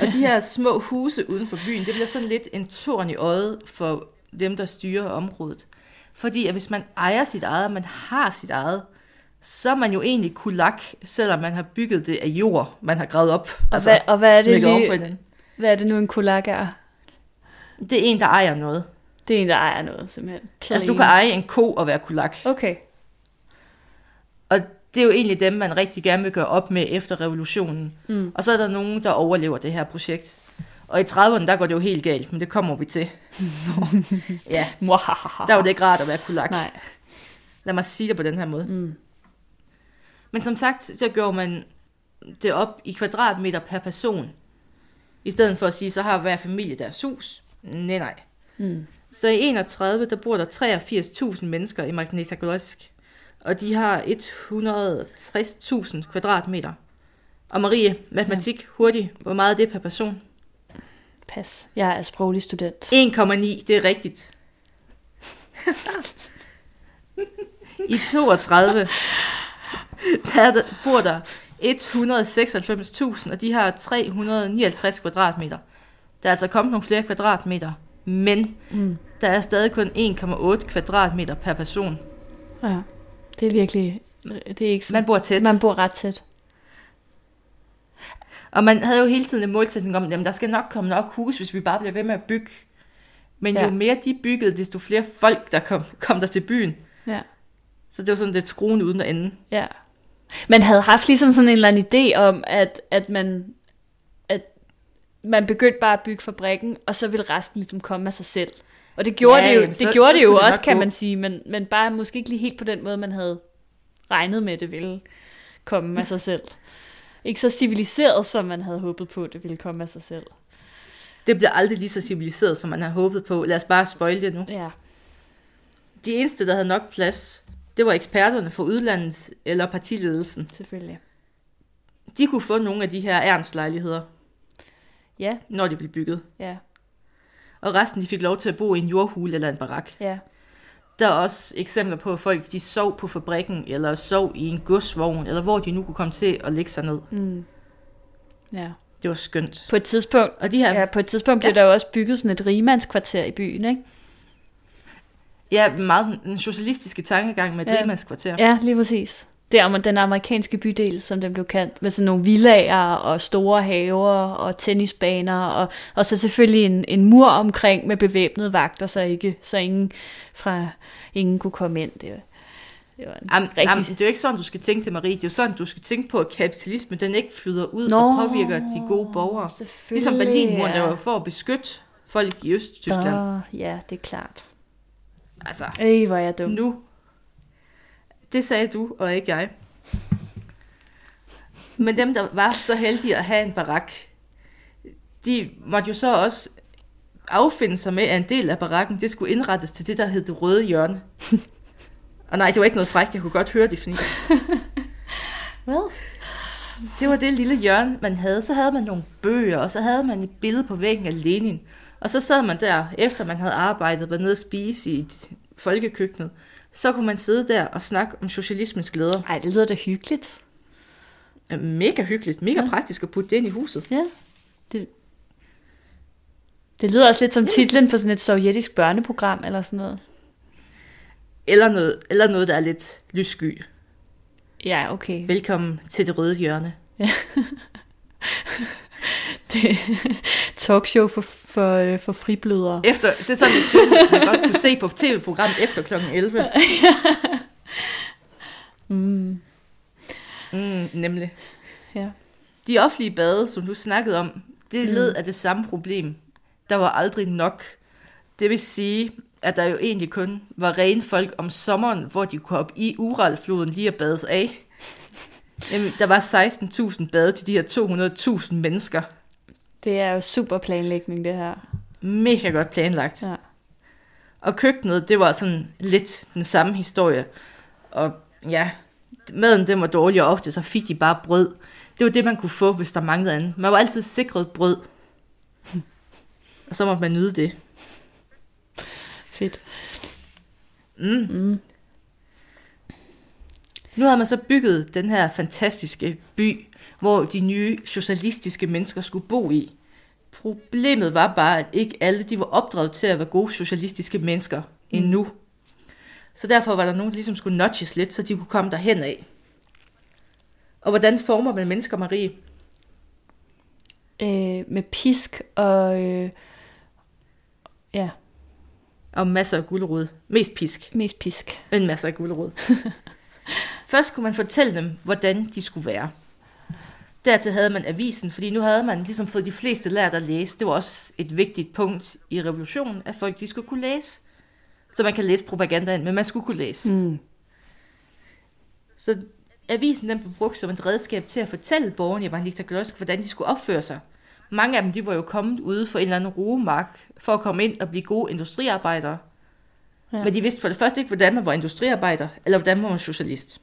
Og de her små huse uden for byen, det bliver sådan lidt en torn i øjet for dem, der styrer området. Fordi at hvis man ejer sit eget, og man har sit eget, så er man jo egentlig kulak, selvom man har bygget det af jord, man har gravet op. Og hvad- og hvad er det lige-. Hvad er det nu, en kulak er? Det er en, der ejer noget. Det er en, der ejer noget, simpelthen. Altså du kan eje en ko og være kulak. Okay. Og det er jo egentlig dem, man rigtig gerne vil gøre op med efter revolutionen. Mm. Og så er der nogen, der overlever det her projekt. Og i 30'erne, der går det jo helt galt, men det kommer vi til. ja, der var det ikke rart at være kulak. Nej. Lad mig sige det på den her måde. Mm. Men som sagt, så gjorde man det op i kvadratmeter per person. I stedet for at sige, så har hver familie deres hus. Nej, nej. Mm. Så i 31, der bor der 83.000 mennesker i Magnitogorsk. Og de har 160.000 kvadratmeter. Og Marie, matematik, hurtigt. Hvor meget er det per person? Pas. Jeg er sproglig student. 1,9, det er rigtigt. I 32, der, er der bor der 196.000, og de har 359 kvadratmeter. Der er altså kommet nogle flere kvadratmeter, men Mm. der er stadig kun 1,8 kvadratmeter per person. Ja. Det er virkelig... Det er ikke sådan. Man bor tæt. Man bor ret tæt. Og man havde jo hele tiden en målsætning om, at der skal nok komme nok hus, hvis vi bare bliver ved med at bygge. Men. Ja. jo mere de byggede, desto flere folk, der kom, kom der til byen. Ja. Så det var sådan lidt skruen uden at ende. Ja. Man havde haft ligesom sådan en eller anden idé om, at, at man at man begyndte bare at bygge fabrikken, og så ville resten ligesom komme af sig selv. Og det gjorde Ja, det jo, jamen, det så- gjorde så det jo det også, kan gå. man sige, men, men bare måske ikke lige helt på den måde, man havde regnet med, det ville komme af sig selv. Ikke så civiliseret, som man havde håbet på, det ville komme af sig selv. Det bliver aldrig lige så civiliseret, som man har håbet på. Lad os bare spoil det nu. Ja, De eneste, der havde nok plads, det var eksperterne fra udlandet eller partiledelsen. selvfølgelig. De kunne få nogle af de her ernst-lejligheder, Ja, når de blev bygget. ja, Og resten, de fik lov til at bo i en jordhule eller en barak. ja. Der er også eksempler på, at folk de sov på fabrikken, eller sov i en godsvogn, eller hvor de nu kunne komme til at lægge sig ned. Mm. Ja. Det var skønt. På et tidspunkt, Og de her, ja, på et tidspunkt blev Ja. der jo også bygget sådan et rigmandskvarter i byen, ikke? Ja, meget den socialistiske tankegang med et Ja. kvarter. Ja, lige præcis. Det er den amerikanske bydel, som den blev kaldt, med sådan nogle villager og store haver og tennisbaner, og, og så selvfølgelig en, en mur omkring med bevæbnede vagter, så, ikke, så ingen, fra, ingen kunne komme ind. Det, det var jamen, rigtig... jamen, det er jo ikke sådan, du skal tænke det, Marie. Det er jo sådan, du skal tænke på, at kapitalismen den ikke flyder ud Nå, og påvirker de gode borgere. Ligesom Berlinmuren, der var for at beskytte folk i Øst-Tyskland. Ja, det er klart. Altså, Ej, hvor er jeg dum. Nu, det sagde du, og ikke jeg. Men dem, der var så heldige at have en barak, de måtte jo så også affinde sig med, at en del af barakken, det skulle indrettes til det, der hed det røde hjørne. Og nej, det var ikke noget frækt, jeg kunne godt høre det fnis. Hvad? Det var det lille hjørne, man havde. Så havde man nogle bøger, og så havde man et billede på væggen af Lenin. Og så sad man der, efter man havde arbejdet, var nede og spise i folkekøkkenet. Så kunne man sidde der og snakke om socialismens glæder. Ej, det lyder da hyggeligt. Mega hyggeligt. Mega ja. praktisk at putte det ind i huset. Ja. Det, det lyder også lidt som titlen på sådan et sovjetisk børneprogram eller sådan noget. Eller noget, eller noget der er lidt lyssky. Ja, okay. Velkommen til det røde hjørne. Ja. det talkshow for, for, øh, for friblødere. Efter, det er sådan et show, man godt kunne se på tv-program efter kl. 11. mm. Mm, nemlig. Ja. De offentlige bade, som du snakkede om, det mm. led af det samme problem. Der var aldrig nok. Det vil sige, at der jo egentlig kun var rene folk om sommeren, hvor de kunne op i Uralfloden lige at bades af. Jamen, der var 16.000 bade til de her 200.000 mennesker. Det er jo super planlægning, det her. Mega godt planlagt. Ja. Og køkkenet, det var sådan lidt den samme historie. Og ja, maden den var dårlig, og ofte så fik de bare brød. Det var det, man kunne få, hvis der manglede andet. Man var altid sikret brød. Og så måtte man nyde det. Fedt. Mm. Mm. Nu har man så bygget den her fantastiske by, hvor de nye socialistiske mennesker skulle bo i. Problemet var bare, at ikke alle de var opdraget til at være gode socialistiske mennesker mm. endnu. Så derfor var der nogen, der ligesom skulle notches lidt, så de kunne komme derhen af. Og hvordan former man mennesker, Marie? Øh, med pisk og... Øh, ja. Og masser af gulerod. Mest pisk. Mest pisk. Men masser af gulerod. Først kunne man fortælle dem, hvordan de skulle være. Dertil havde man avisen, fordi nu havde man ligesom fået de fleste lært at læse. Det var også et vigtigt punkt i revolutionen, at folk de skulle kunne læse. Så man kan læse propagandaen, men man skulle kunne læse. Mm. Så avisen den blev brugt som et redskab til at fortælle borgerne i Vandigtaglosk, hvordan de skulle opføre sig. Mange af dem de var jo kommet ude for en eller anden roemark for at komme ind og blive gode industriarbejdere. Ja. Men de vidste for det første ikke, hvordan man var industriarbejder, eller hvordan man var socialist.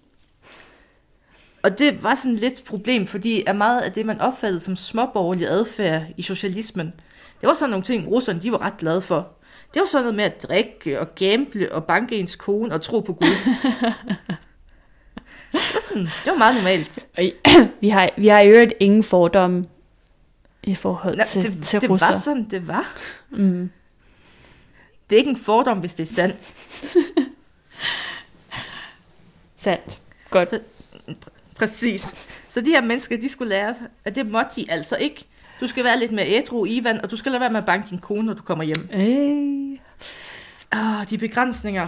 Og det var sådan lidt et problem, fordi at meget af det, man opfattede som småborgerlig adfærd i socialismen, det var sådan nogle ting, russerne de var ret glade for. Det var sådan noget med at drikke og gamble og banke ens kone og tro på Gud. det, var sådan, det var meget normalt. vi har, vi har i øvrigt ingen fordomme i forhold Nå, til, det, til det russer. var sådan, det var. Mm. Det er ikke en fordom, hvis det er sandt. sandt. Godt. Så, præcis. Så de her mennesker, de skulle lære at det måtte de altså ikke. Du skal være lidt mere ædru, Ivan, og du skal lade være med at banke din kone, når du kommer hjem. Hey. Åh, de begrænsninger.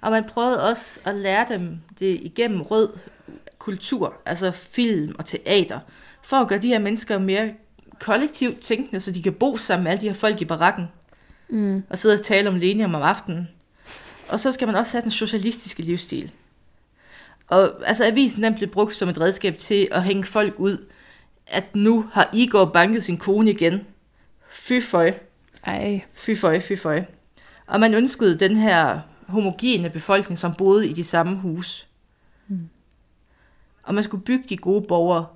Og man prøvede også at lære dem det igennem rød kultur, altså film og teater, for at gøre de her mennesker mere kollektivt tænkende, så de kan bo sammen med alle de her folk i barakken, mm. og sidde og tale om Lenin om aftenen. Og så skal man også have den socialistiske livsstil. Og altså avisen den blev brugt som et redskab til at hænge folk ud, at nu har Igor banket sin kone igen. Fy føj. Ej. Fy føj, fy føj. Og man ønskede den her homogene befolkning, som boede i de samme hus. Mm. Og man skulle bygge de gode borgere.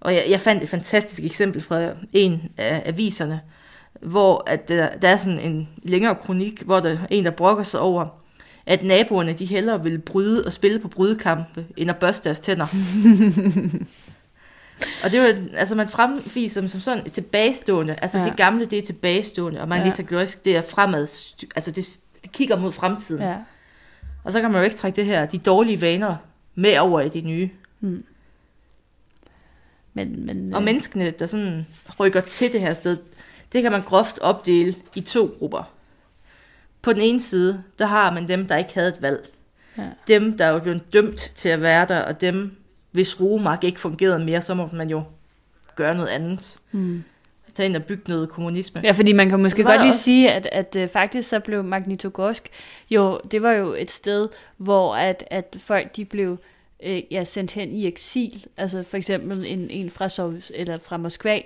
Og jeg, jeg fandt et fantastisk eksempel fra en af aviserne, hvor at der, der er sådan en længere kronik, hvor der er en, der brokker sig over, at naboerne de hellere vil bryde og spille på brydekampe, end at børste deres tænder. og det var, altså man fremviser dem som sådan tilbagestående, altså ja. det gamle, det er tilbagestående, og man ja. det er fremad, altså det, det kigger mod fremtiden. Ja. Og så kan man jo ikke trække det her, de dårlige vaner med over i de nye. Men, men, Og øh, menneskene, der sådan rykker til det her sted, det kan man groft opdele i to grupper. På den ene side, der har man dem, der ikke havde et valg. Ja. Dem, der er jo blevet dømt til at være der, og dem, hvis roemark ikke fungerede mere, så må man jo gøre noget andet. Mm. Tage ind og bygge noget kommunisme. Ja, fordi man kan måske godt lige også- sige, at, at øh, faktisk så blev Magnitogorsk jo, det var jo et sted, hvor at, at folk de blev øh, ja, sendt hen i eksil. Altså for eksempel en, en fra, Sovjet, eller fra Moskva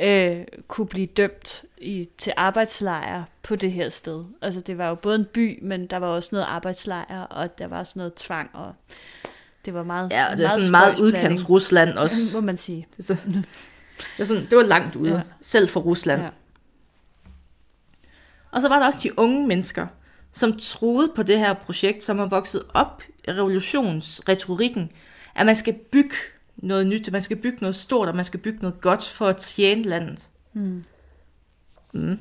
øh, kunne blive dømt i, til arbejdslejre på det her sted. Altså det var jo både en by, men der var også noget arbejdslejre, og der var også noget tvang, og det var meget Ja, og det er sådan meget udkants Rusland også. må man sige. Det, så, det, er sådan, det var langt ude, Ja. selv for Rusland. Ja. Og så var der også de unge mennesker, som troede på det her projekt, som er vokset op i revolutionsretorikken, at man skal bygge noget nyt, man skal bygge noget stort, og man skal bygge noget godt for at tjene landet. Mm. Mm.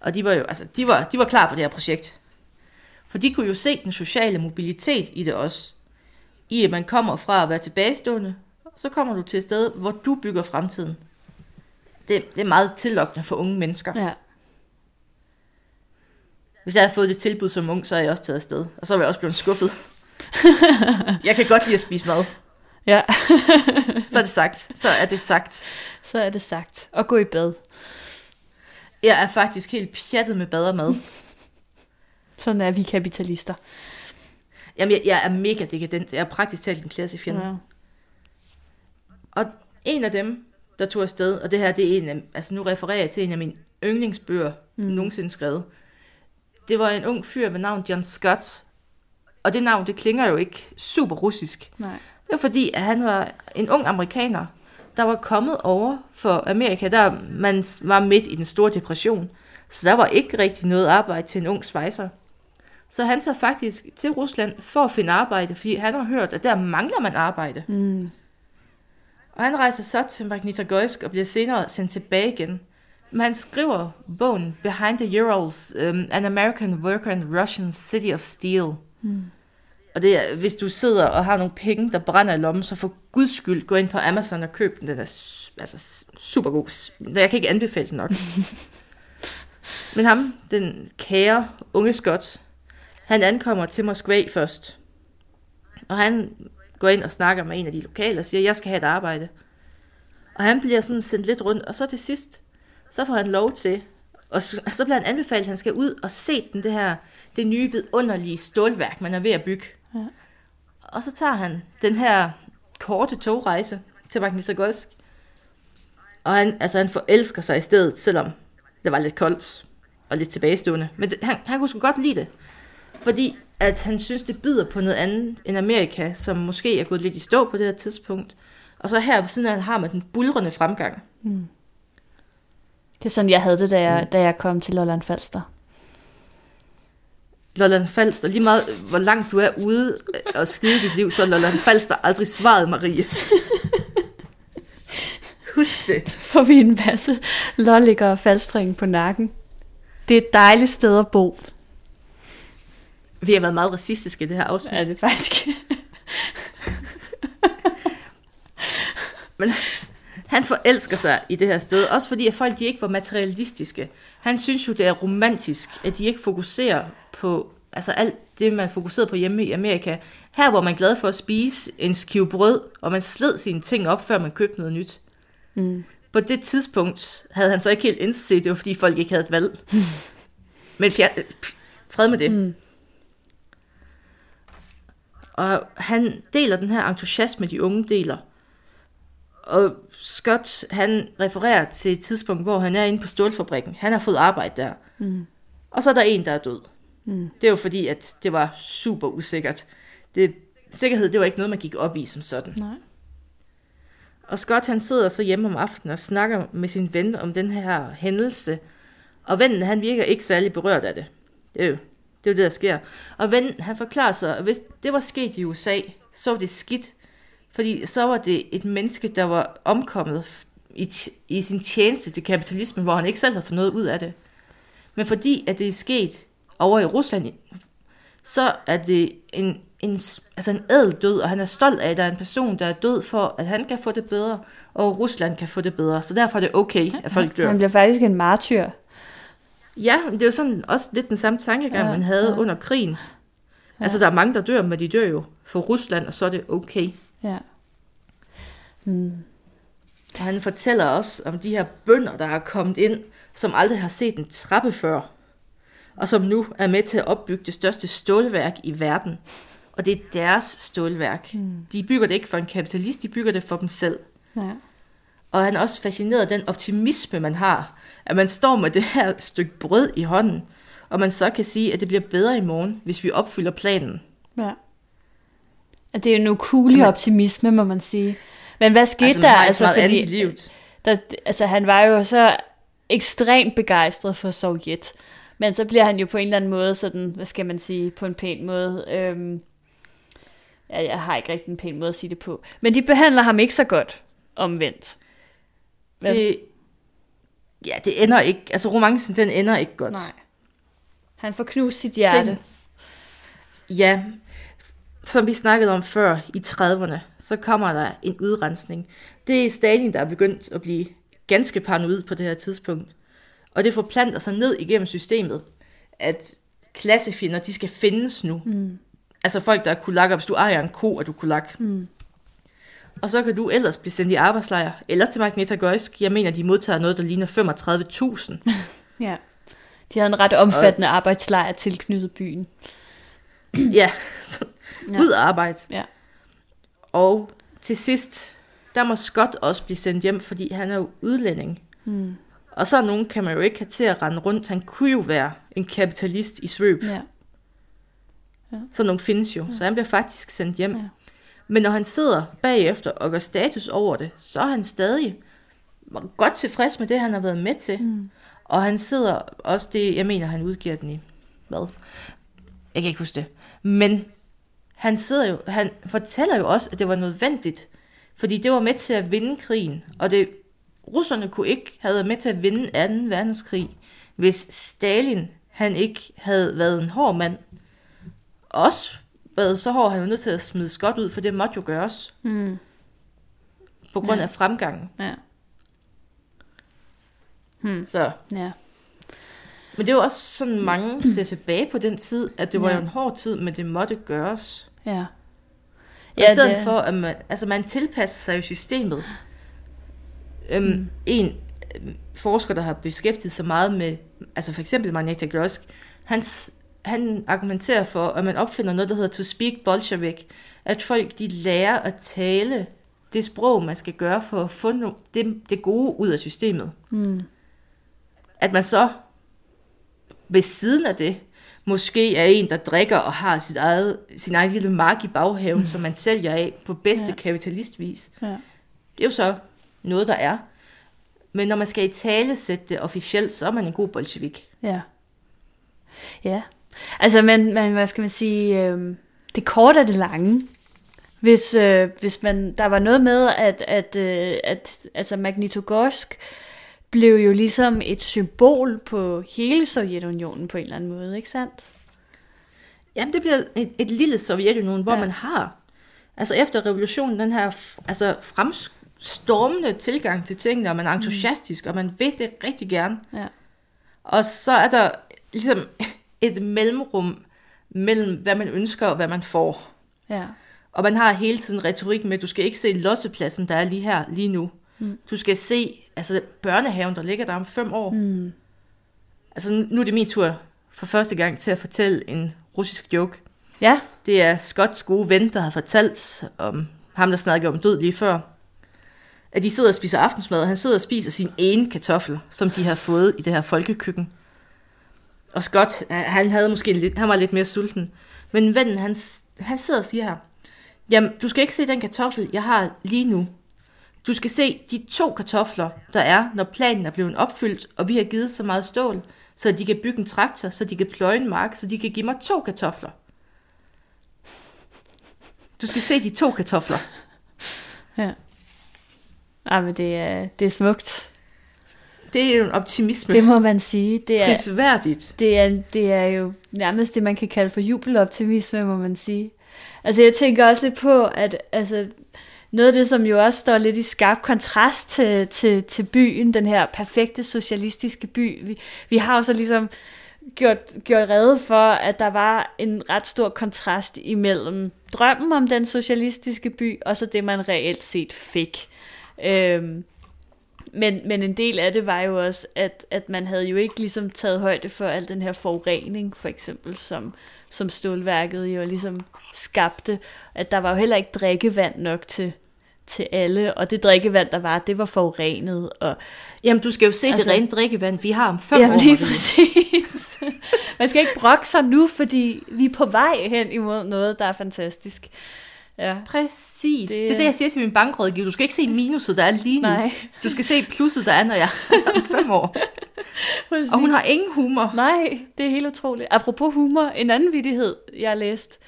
Og de var jo, altså, de var, de var klar på det her projekt. For de kunne jo se den sociale mobilitet i det også. I at man kommer fra at være tilbagestående, så kommer du til et sted, hvor du bygger fremtiden. Det, det er meget tillokkende for unge mennesker. Ja. Hvis jeg havde fået det tilbud som ung, så er jeg også taget afsted. Og så var jeg også blevet skuffet. jeg kan godt lide at spise mad. ja, Så er det sagt. Så er det sagt. så er det sagt. Og gå i bad. Jeg er faktisk helt pjattet med bad og mad. Sådan er vi kapitalister. Jamen, jeg, jeg er mega dekadent. Jeg er praktisk talt en klassefjende. Ja. Og en af dem, der tog afsted, og det her, det er en af, altså nu refererer jeg til en af mine yndlingsbøger, mm. nogensinde skrevet. Det var en ung fyr ved navn John Scott. Og det navn, det klinger jo ikke super russisk. Nej. Det var fordi, at han var en ung amerikaner, der var kommet over for Amerika, der man var midt i den store depression. Så der var ikke rigtig noget arbejde til en ung svejser. Så han tager faktisk til Rusland for at finde arbejde, fordi han har hørt, at der mangler man arbejde. Mm. Og han rejser så til Magnitogorsk og bliver senere sendt tilbage igen. Men han skriver bogen Behind the Urals, um, An American Worker in Russian City of Steel. Mm. Og det er, hvis du sidder og har nogle penge, der brænder i lommen, så for guds skyld, gå ind på Amazon og køb den. Den er altså, super god. Jeg kan ikke anbefale den nok. Men ham, den kære unge skot, han ankommer til Moskva først. Og han går ind og snakker med en af de lokale og siger, jeg skal have et arbejde. Og han bliver sådan sendt lidt rundt, og så til sidst, så får han lov til, og så, så bliver han anbefalet, at han skal ud og se den, det her, det nye vidunderlige stålværk, man er ved at bygge. Ja. Og så tager han den her korte togrejse til Magnitogorsk. Og han, altså, han forelsker sig i stedet, selvom det var lidt koldt og lidt tilbagestående. Men det, han, han kunne sgu godt lide det. Fordi at han synes, det byder på noget andet end Amerika, som måske er gået lidt i stå på det her tidspunkt. Og så her ved siden af, han har man den bulrende fremgang. Det er sådan, jeg havde det, da jeg, da jeg kom til Lolland Falster. Lolland Falster, lige meget hvor langt du er ude og skide dit liv, så er Lolland Falster aldrig svaret, Marie. Husk det. Får vi en masse lolliger og falstring på nakken. Det er et dejligt sted at bo. Vi har været meget racistiske i det her afsnit. Er det faktisk? Men han forelsker sig i det her sted, også fordi at folk de ikke var materialistiske. Han synes jo, det er romantisk, at de ikke fokuserer på altså alt det, man fokuserede på hjemme i Amerika. Her var man glad for at spise en skive brød, og man sled sine ting op, før man købte noget nyt. Mm. På det tidspunkt havde han så ikke helt indset, det var fordi folk ikke havde et valg. Men pja, fred med det. Mm. Og han deler den her entusiasme, de unge deler. Og Scott, han refererer til et tidspunkt, hvor han er inde på stålfabrikken. Han har fået arbejde der. Mm. Og så er der en, der er død. Mm. Det er jo fordi, at det var super usikkert. Det, sikkerhed, det var ikke noget, man gik op i som sådan. Nej. Og Scott, han sidder så hjemme om aftenen og snakker med sin ven om den her hændelse. Og vennen, han virker ikke særlig berørt af det. Det er jo det, er jo det der sker. Og vennen, han forklarer sig, at hvis det var sket i USA, så var det skidt. Fordi så var det et menneske, der var omkommet i, i sin tjeneste til kapitalismen, hvor han ikke selv havde fået noget ud af det. Men fordi at det er sket over i Rusland, så er det en, en, altså en ædel død, og han er stolt af, at der er en person, der er død for, at han kan få det bedre, og Rusland kan få det bedre. Så derfor er det okay, at folk dør. Han bliver faktisk en martyr. Ja, men det er jo sådan også lidt den samme tankegang, Ja, man havde ja. under krigen. Altså, der er mange, der dør, men de dør jo for Rusland, og så er det okay. Ja. Mm. Og han fortæller også om de her bønder, der er kommet ind, som aldrig har set en trappe før, og som nu er med til at opbygge det største stålværk i verden. Og det er deres stålværk. Mm. De bygger det ikke for en kapitalist, de bygger det for dem selv. Ja. Og han er også fascineret af den optimisme, man har. At man står med det her stykke brød i hånden, og man så kan sige, at det bliver bedre i morgen, hvis vi opfylder planen. ja. At det er en ukulig Jamen- optimisme, må man sige. Men hvad skete altså, der? Altså, fordi, livet. der, altså, han var jo så ekstremt begejstret for Sovjet. Men så bliver han jo på en eller anden måde sådan, hvad skal man sige, på en pæn måde. Øhm, ja, jeg har ikke rigtig en pæn måde at sige det på. Men de behandler ham ikke så godt omvendt. Hvad? Det, ja, det ender ikke, altså romancen, den ender ikke godt. Nej. Han får knust sit hjerte. Tænk- Ja, som vi snakkede om før i 30'erne, så kommer der en udrensning. Det er Stalin, der er begyndt at blive ganske paranoid på det her tidspunkt. Og det forplanter sig ned igennem systemet, at klassefjender, de skal findes nu. Mm. Altså folk, der er kulakker, hvis du ejer en ko, er du kulak. Mm. Og så kan du ellers blive sendt i arbejdslejr, eller til Magnitogorsk. Jeg mener, de modtager noget, der ligner 35.000. Ja. De havde en ret omfattende arbejdslejr tilknyttet byen. ja, så Ja. ud at arbejde. Ja. Og til sidst, der må Scott også blive sendt hjem, fordi han er jo udlænding. Mm. Og så nogen kan man jo ikke have til at rende rundt. Han kunne jo være en kapitalist i svøb. Ja. Så nogen findes jo. Så han bliver faktisk sendt hjem. Ja. Men når han sidder bagefter og gør status over det, så er han stadig godt tilfreds med det, han har været med til. Mm. Og han sidder også det, jeg mener, han udgiver den i, hvad? Jeg kan ikke huske det. Men han sidder jo, han fortæller jo også, at det var nødvendigt, fordi det var med til at vinde krigen, og det, russerne kunne ikke have været med til at vinde 2. verdenskrig, hvis Stalin, han ikke havde været en hård mand. Også været så hård, han var nødt til at smide Scott ud, for det måtte jo gøres, Mm. på grund Ja. af fremgangen. Ja. Så, Ja. men det var også sådan mange ser tilbage på den tid, at det var Ja. jo en hård tid, men det måtte gøres. Ja. Ja, I stedet det- for, at man, altså man tilpasser sig jo systemet. Øhm, mm. En øhm, forsker, der har beskæftiget sig meget med, altså for eksempel Magnitogorsk, han, s- han argumenterer for, at man opfinder noget, der hedder to speak Bolshevik, at folk de lærer at tale det sprog, man skal gøre for at få no, det, det gode ud af systemet. Mm. At man så ved siden af det, måske er en, der drikker og har sit eget, sin egen lille mark i baghaven, mm. som man sælger af på bedste Ja. kapitalistvis. Ja. Det er jo så noget, der er. Men når man skal i tale sætte det officielt, så er man en god bolshevik. Ja. Ja. Altså, men, men hvad skal man sige, øh, det korte er det lange. Hvis, øh, hvis man, der var noget med, at, at, øh, at altså Magnitogorsk blev jo ligesom et symbol på hele Sovjetunionen på en eller anden måde, ikke sandt? Jamen, det bliver et, et lille Sovjetunionen, hvor Ja. man har, altså efter revolutionen, den her altså fremstormende tilgang til tingene, og man er entusiastisk, mm. og man vil det rigtig gerne. Ja. Og så er der ligesom et mellemrum mellem, hvad man ønsker og hvad man får. Ja. Og man har hele tiden retorik med, at du skal ikke se lossepladsen, der er lige her, lige nu. Mm. Du skal se altså, børnehaven, der ligger der om fem år. Mm. Altså, nu er det min tur for første gang til at fortælle en russisk joke. Ja. Det er Scotts gode ven, der har fortalt om ham, der snakkede om død lige før. At de sidder og spiser aftensmad, og han sidder og spiser sin ene kartoffel, som de har fået i det her folkekøkken. Og Scott, han havde måske lidt, han var lidt mere sulten. Men vennen, han, han sidder og siger her, jamen, du skal ikke se den kartoffel, jeg har lige nu. Du skal se de to kartofler, der er, når planen er blevet opfyldt, og vi har givet så meget stål, så de kan bygge en traktor, så de kan pløje en mark, så de kan give mig to kartofler. Du skal se de to kartofler. Ja. Ej, men det er, det er smukt. Det er jo en optimisme. Det må man sige. Det er, Prisværdigt. det er, det er jo nærmest det, man kan kalde for jubeloptimisme, må man sige. Altså jeg tænker også lidt på, at altså, noget af det, som jo også står lidt i skarp kontrast til, til, til byen, den her perfekte socialistiske by. Vi, vi har jo så ligesom gjort, gjort redde for, at der var en ret stor kontrast imellem drømmen om den socialistiske by, og så det, man reelt set fik. Øhm, men, men en del af det var jo også, at, at man havde jo ikke ligesom taget højde for al den her forurening, for eksempel, som, som stålværket jo ligesom skabte. At der var jo heller ikke drikkevand nok til, til alle, og det drikkevand, der var, det var forurenet. Og, Jamen, du skal jo se altså, det rene drikkevand, vi har om fem ja, år. lige præcis. Man skal ikke brokke sig nu, fordi vi er på vej hen imod noget, der er fantastisk. Ja, Præcis. Det- Det... er det, jeg siger til min bankrådgiver. Du skal ikke se minuset, der er lige nu. nej. Du skal se plusset, der er, når jeg er fem år. Præcis. Og hun har ingen humor. Nej, det er helt utroligt. Apropos humor, en anden vittighed, jeg har læst,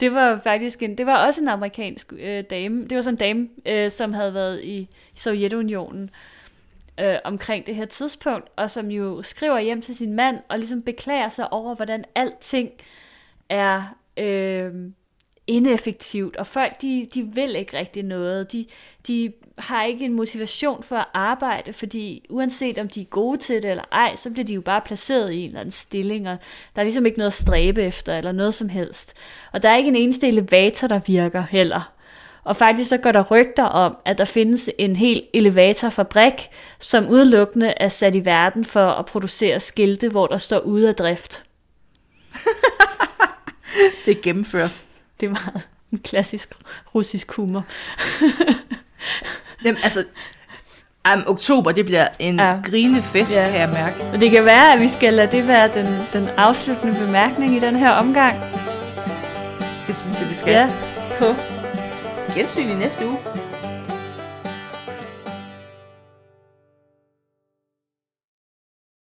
det var faktisk en, det var også en amerikansk øh, dame, det var sådan en dame, øh, som havde været i, i Sovjetunionen øh, omkring det her tidspunkt, og som jo skriver hjem til sin mand, og ligesom beklager sig over, hvordan alting er øh, ineffektivt, og folk, de, de vil ikke rigtig noget. De, de har ikke en motivation for at arbejde, fordi uanset om de er gode til det eller ej, så bliver de jo bare placeret i en eller anden stilling, og der er ligesom ikke noget at stræbe efter, eller noget som helst. Og der er ikke en eneste elevator, der virker heller. Og faktisk så går der rygter om, at der findes en hel elevatorfabrik, som udelukkende er sat i verden for at producere skilte, hvor der står ude af drift. Det er gennemført. Det var en klassisk russisk humor. Jamen, altså, um, oktober, det bliver en Ja. ja. grinende fest, Ja. ja. kan jeg mærke. Og det kan være, at vi skal lade det være den, den afsluttende bemærkning i den her omgang. Det synes jeg, vi skal. Ja, På gensyn i næste uge.